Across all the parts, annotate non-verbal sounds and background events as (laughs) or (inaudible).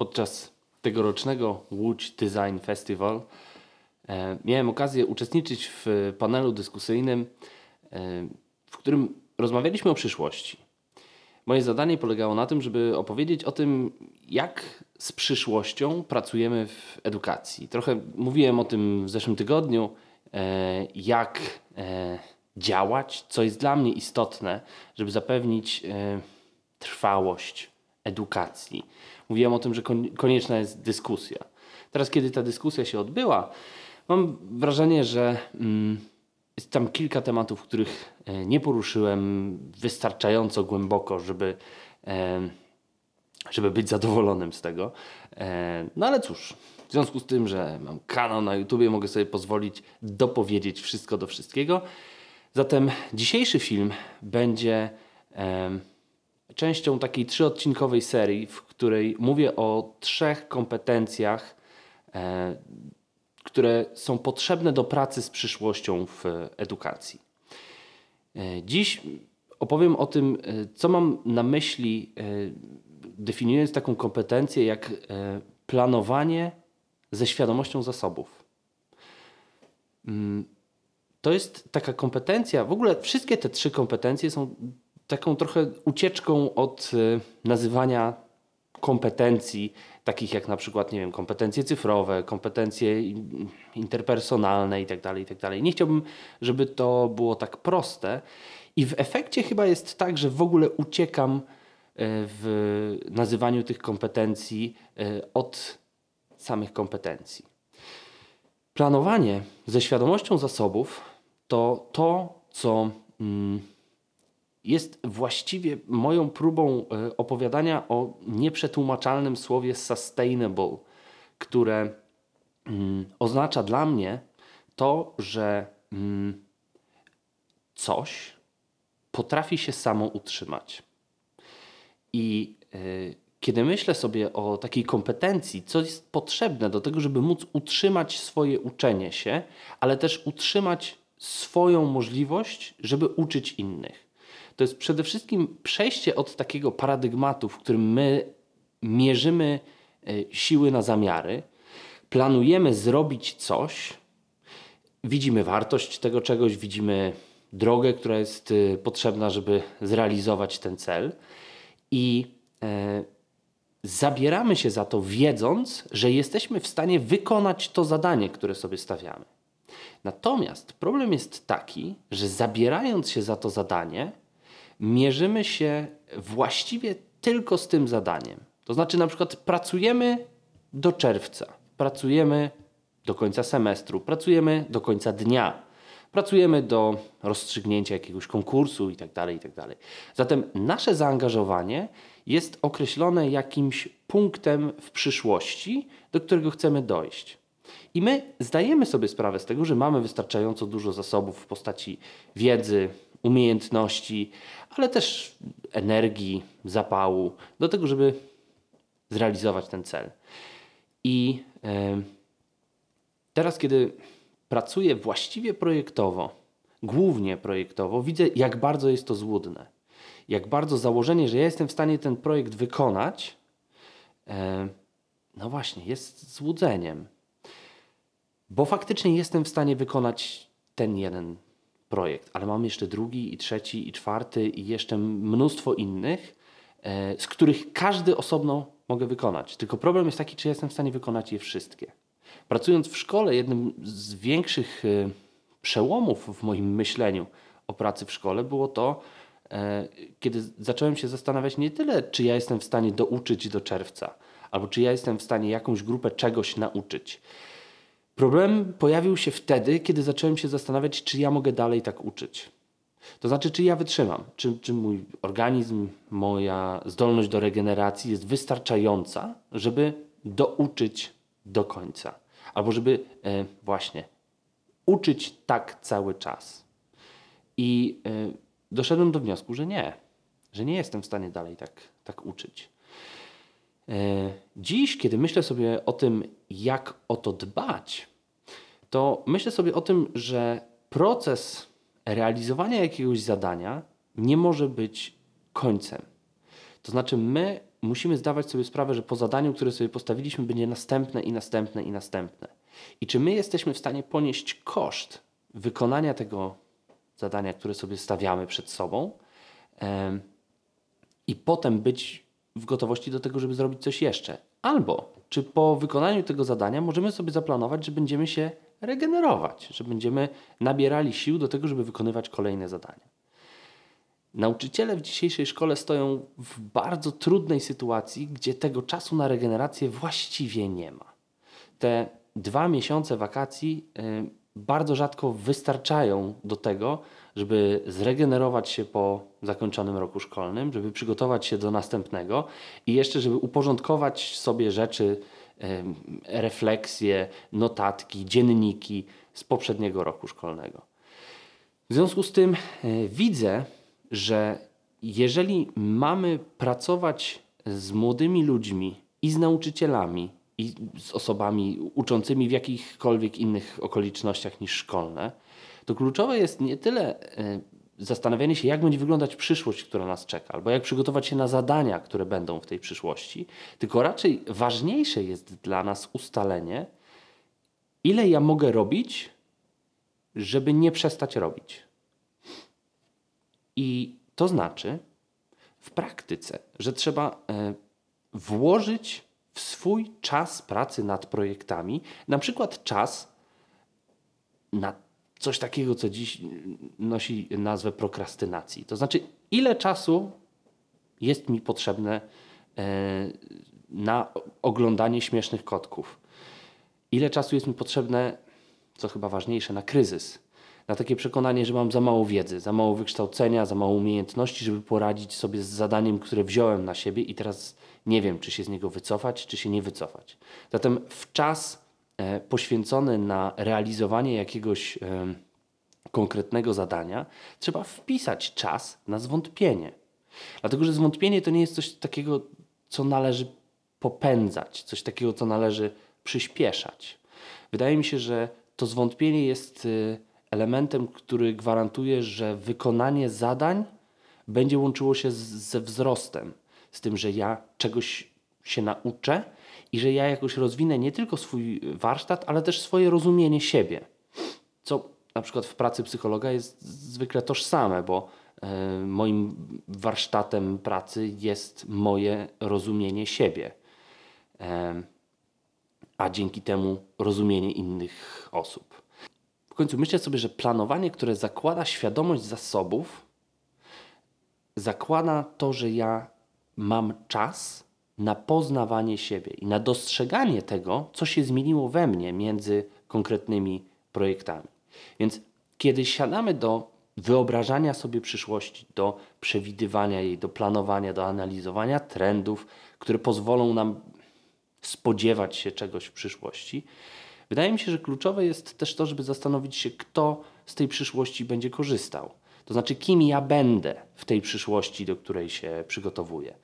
podczas tegorocznego Łódź Design Festival e, miałem okazję uczestniczyć w panelu dyskusyjnym, e, w którym rozmawialiśmy o przyszłości. Moje zadanie polegało na tym, żeby opowiedzieć o tym, jak z przyszłością pracujemy w edukacji. Trochę mówiłem o tym w zeszłym tygodniu, e, jak działać, co jest dla mnie istotne, żeby zapewnić trwałość edukacji. Mówiłem o tym, że konieczna jest dyskusja. Teraz, kiedy ta dyskusja się odbyła, mam wrażenie, że mm, jest tam kilka tematów, których e, nie poruszyłem wystarczająco głęboko, żeby, e, żeby być zadowolonym z tego. E, no ale cóż, w związku z tym, że mam kanał na YouTubie, mogę sobie pozwolić dopowiedzieć wszystko do wszystkiego. Zatem dzisiejszy film będzie częścią takiej trzyodcinkowej serii, w której mówię o trzech kompetencjach które są potrzebne do pracy z przyszłością w edukacji. E, dziś opowiem o tym, e, co mam na myśli, e, definiując taką kompetencję jak planowanie ze świadomością zasobów. Mm, to jest taka kompetencja, w ogóle wszystkie te trzy kompetencje są taką trochę ucieczką od nazywania kompetencji, takich jak na przykład, nie wiem, kompetencje cyfrowe, kompetencje interpersonalne itd., tak itd. Tak nie chciałbym, żeby to było tak proste i w efekcie chyba jest tak, że w ogóle uciekam e, w nazywaniu tych kompetencji e, od samych kompetencji. Planowanie ze świadomością zasobów to to, co mm, jest właściwie moją próbą e, opowiadania o nieprzetłumaczalnym słowie sustainable, które mm, oznacza dla mnie to, że mm, coś potrafi się samo utrzymać. I y, kiedy myślę sobie o takiej kompetencji, co jest potrzebne do tego, żeby móc utrzymać swoje uczenie się, ale też utrzymać swoją możliwość, żeby uczyć innych to jest przede wszystkim przejście od takiego paradygmatu, w którym my mierzymy e, siły na zamiary, planujemy zrobić coś, widzimy wartość tego czegoś, widzimy drogę, która jest e, potrzebna, żeby zrealizować ten cel i e, zabieramy się za to, wiedząc, że jesteśmy w stanie wykonać to zadanie, które sobie stawiamy. Natomiast problem jest taki, że zabierając się za to zadanie, mierzymy się właściwie tylko z tym zadaniem. To znaczy, na przykład, pracujemy do czerwca, pracujemy do końca semestru, pracujemy do końca dnia, pracujemy do rozstrzygnięcia jakiegoś konkursu itd. Tak itd. Tak Zatem nasze zaangażowanie jest określone jakimś punktem w przyszłości, do którego chcemy dojść. I my zdajemy sobie sprawę z tego, że mamy wystarczająco dużo zasobów w postaci wiedzy, umiejętności, ale też energii, zapału do tego, żeby zrealizować ten cel. I teraz, kiedy pracuję właściwie projektowo, głównie projektowo, widzę, jak bardzo jest to złudne. Jak bardzo założenie, że ja jestem w stanie ten projekt wykonać, no właśnie, jest złudzeniem. Bo faktycznie jestem w stanie wykonać ten jeden projekt, ale mam jeszcze drugi i trzeci i czwarty i jeszcze mnóstwo innych, e, z których każdy osobno mogę wykonać. Tylko problem jest taki, czy jestem w stanie wykonać je wszystkie. Pracując w szkole, jednym z większych e, przełomów w moim myśleniu o pracy w szkole było to, e, kiedy zacząłem się zastanawiać nie tyle, czy ja jestem w stanie douczyć do czerwca, albo czy ja jestem w stanie jakąś grupę czegoś nauczyć Problem pojawił się wtedy, kiedy zacząłem się zastanawiać, czy ja mogę dalej tak uczyć. To znaczy, czy ja wytrzymam, czy, czy mój organizm, moja zdolność do regeneracji jest wystarczająca, żeby douczyć do końca. Albo żeby e, właśnie uczyć tak cały czas. I e, doszedłem do wniosku, że nie, że nie jestem w stanie dalej tak, tak uczyć. E, dziś, kiedy myślę sobie o tym, jak o to dbać, to myślę sobie o tym, że proces realizowania jakiegoś zadania nie może być końcem. To znaczy, my musimy zdawać sobie sprawę, że po zadaniu, które sobie postawiliśmy, będzie następne i następne i następne. I czy my jesteśmy w stanie ponieść koszt wykonania tego zadania, które sobie stawiamy przed sobą i potem być w gotowości do tego, żeby zrobić coś jeszcze? Albo czy po wykonaniu tego zadania możemy sobie zaplanować, że będziemy się regenerować, że będziemy nabierali sił do tego, żeby wykonywać kolejne zadania. Nauczyciele w dzisiejszej szkole stoją w bardzo trudnej sytuacji, gdzie tego czasu na regenerację właściwie nie ma. Te dwa miesiące wakacji y, bardzo rzadko wystarczają do tego, żeby zregenerować się po zakończonym roku szkolnym, żeby przygotować się do następnego i jeszcze, żeby uporządkować sobie rzeczy, refleksje, notatki, dzienniki z poprzedniego roku szkolnego. W związku z tym y, widzę, że jeżeli mamy pracować z młodymi ludźmi i z nauczycielami, i z osobami uczącymi w jakichkolwiek innych okolicznościach niż szkolne, to kluczowe jest nie tyle e, zastanawianie się, jak będzie wyglądać przyszłość, która nas czeka, albo jak przygotować się na zadania, które będą w tej przyszłości, tylko raczej ważniejsze jest dla nas ustalenie, ile ja mogę robić, żeby nie przestać robić. I to znaczy w praktyce, że trzeba e, włożyć w swój czas pracy nad projektami, na przykład czas na coś takiego, co dziś nosi nazwę prokrastynacji. To znaczy, ile czasu jest mi potrzebne e, na oglądanie śmiesznych kotków? Ile czasu jest mi potrzebne, co chyba ważniejsze, na kryzys? na takie przekonanie, że mam za mało wiedzy, za mało wykształcenia, za mało umiejętności, żeby poradzić sobie z zadaniem, które wziąłem na siebie i teraz nie wiem, czy się z niego wycofać, czy się nie wycofać. Zatem w czas e, poświęcony na realizowanie jakiegoś e, konkretnego zadania trzeba wpisać czas na zwątpienie. Dlatego, że zwątpienie to nie jest coś takiego, co należy popędzać, coś takiego, co należy przyspieszać. Wydaje mi się, że to zwątpienie jest. E, elementem, który gwarantuje, że wykonanie zadań będzie łączyło się z, ze wzrostem, z tym, że ja czegoś się nauczę i że ja jakoś rozwinę nie tylko swój warsztat, ale też swoje rozumienie siebie. Co na przykład w pracy psychologa jest zwykle tożsame, bo y, moim warsztatem pracy jest moje rozumienie siebie. Y, a dzięki temu rozumienie innych osób końcu myślę sobie, że planowanie, które zakłada świadomość zasobów, zakłada to, że ja mam czas na poznawanie siebie i na dostrzeganie tego, co się zmieniło we mnie między konkretnymi projektami. Więc kiedy siadamy do wyobrażania sobie przyszłości, do przewidywania jej, do planowania, do analizowania trendów, które pozwolą nam spodziewać się czegoś w przyszłości, Wydaje mi się, że kluczowe jest też to, żeby zastanowić się, kto z tej przyszłości będzie korzystał. To znaczy, kim ja będę w tej przyszłości, do której się przygotowuję.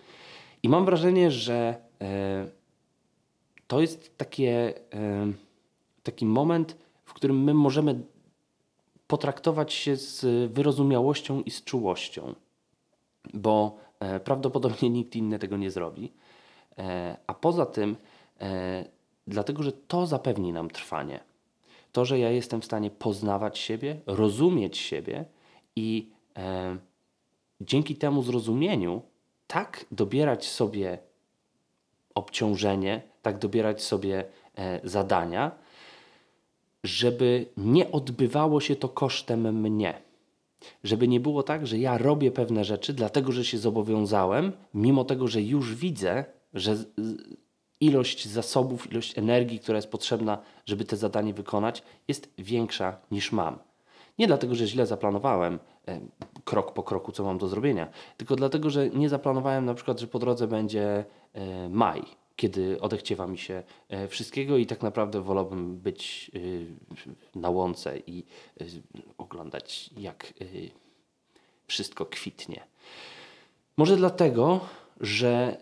I mam wrażenie, że e, to jest takie, e, taki moment, w którym my możemy potraktować się z wyrozumiałością i z czułością, bo e, prawdopodobnie (laughs) nikt inny tego nie zrobi. A poza tym, dlatego że to zapewni nam trwanie. To, że ja jestem w stanie poznawać siebie, rozumieć siebie i dzięki temu zrozumieniu tak dobierać sobie obciążenie, tak dobierać sobie e, zadania, żeby nie odbywało się to kosztem mnie. Żeby nie było tak, że ja robię pewne rzeczy, dlatego że się zobowiązałem, mimo tego, że już widzę, że ilość zasobów, ilość energii, która jest potrzebna, żeby te zadanie wykonać, jest większa niż mam. Nie dlatego, że źle zaplanowałem e, krok po kroku, co mam do zrobienia, tylko dlatego, że nie zaplanowałem na przykład, że po drodze będzie e, maj, kiedy odechciewa mi się e, wszystkiego i tak naprawdę wolałbym być na łące i oglądać, jak wszystko kwitnie. Może dlatego, że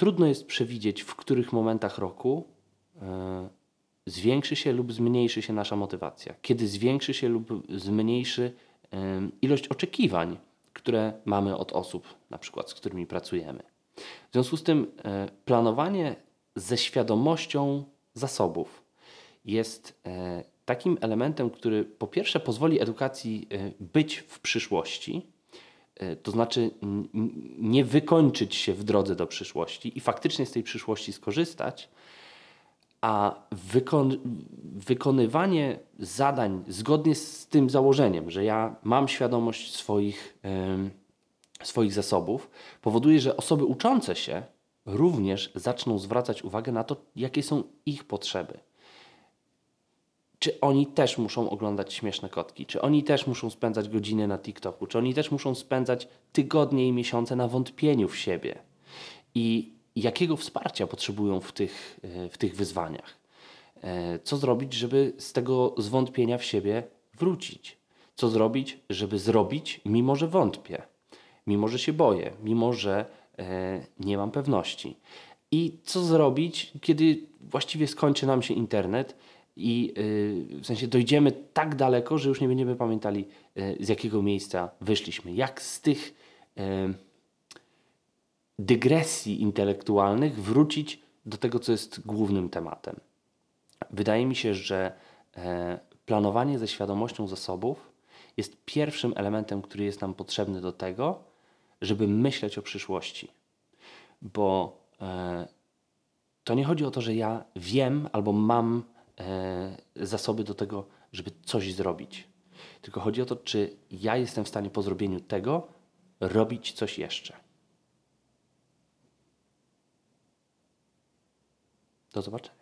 Trudno jest przewidzieć, w których momentach roku zwiększy się lub zmniejszy się nasza motywacja, kiedy zwiększy się lub zmniejszy ilość oczekiwań, które mamy od osób, na przykład z którymi pracujemy. W związku z tym e, planowanie ze świadomością zasobów jest e, takim elementem, który po pierwsze pozwoli edukacji e, być w przyszłości, to znaczy nie wykończyć się w drodze do przyszłości i faktycznie z tej przyszłości skorzystać, a wykon- wykonywanie zadań zgodnie z tym założeniem, że ja mam świadomość swoich, em, swoich zasobów, powoduje, że osoby uczące się również zaczną zwracać uwagę na to, jakie są ich potrzeby. Czy oni też muszą oglądać śmieszne kotki? Czy oni też muszą spędzać godziny na TikToku? Czy oni też muszą spędzać tygodnie i miesiące na wątpieniu w siebie? I jakiego wsparcia potrzebują w tych, e, w tych wyzwaniach? E, Co zrobić, żeby z tego zwątpienia w siebie wrócić? Co zrobić, żeby zrobić, mimo że wątpię, mimo że się boję, mimo że e, nie mam pewności? I co zrobić, kiedy właściwie skończy nam się internet i w sensie dojdziemy tak daleko, że już nie będziemy pamiętali, z jakiego miejsca wyszliśmy? Jak z tych dygresji intelektualnych wrócić do tego, co jest głównym tematem. Wydaje mi się, że e, planowanie ze świadomością zasobów jest pierwszym elementem, który jest nam potrzebny do tego, żeby myśleć o przyszłości. Bo e, to nie chodzi o to, że ja wiem albo mam e, zasoby do tego, żeby coś zrobić. Tylko chodzi o to, czy ja jestem w stanie po zrobieniu tego robić coś jeszcze. Do zobaczenia.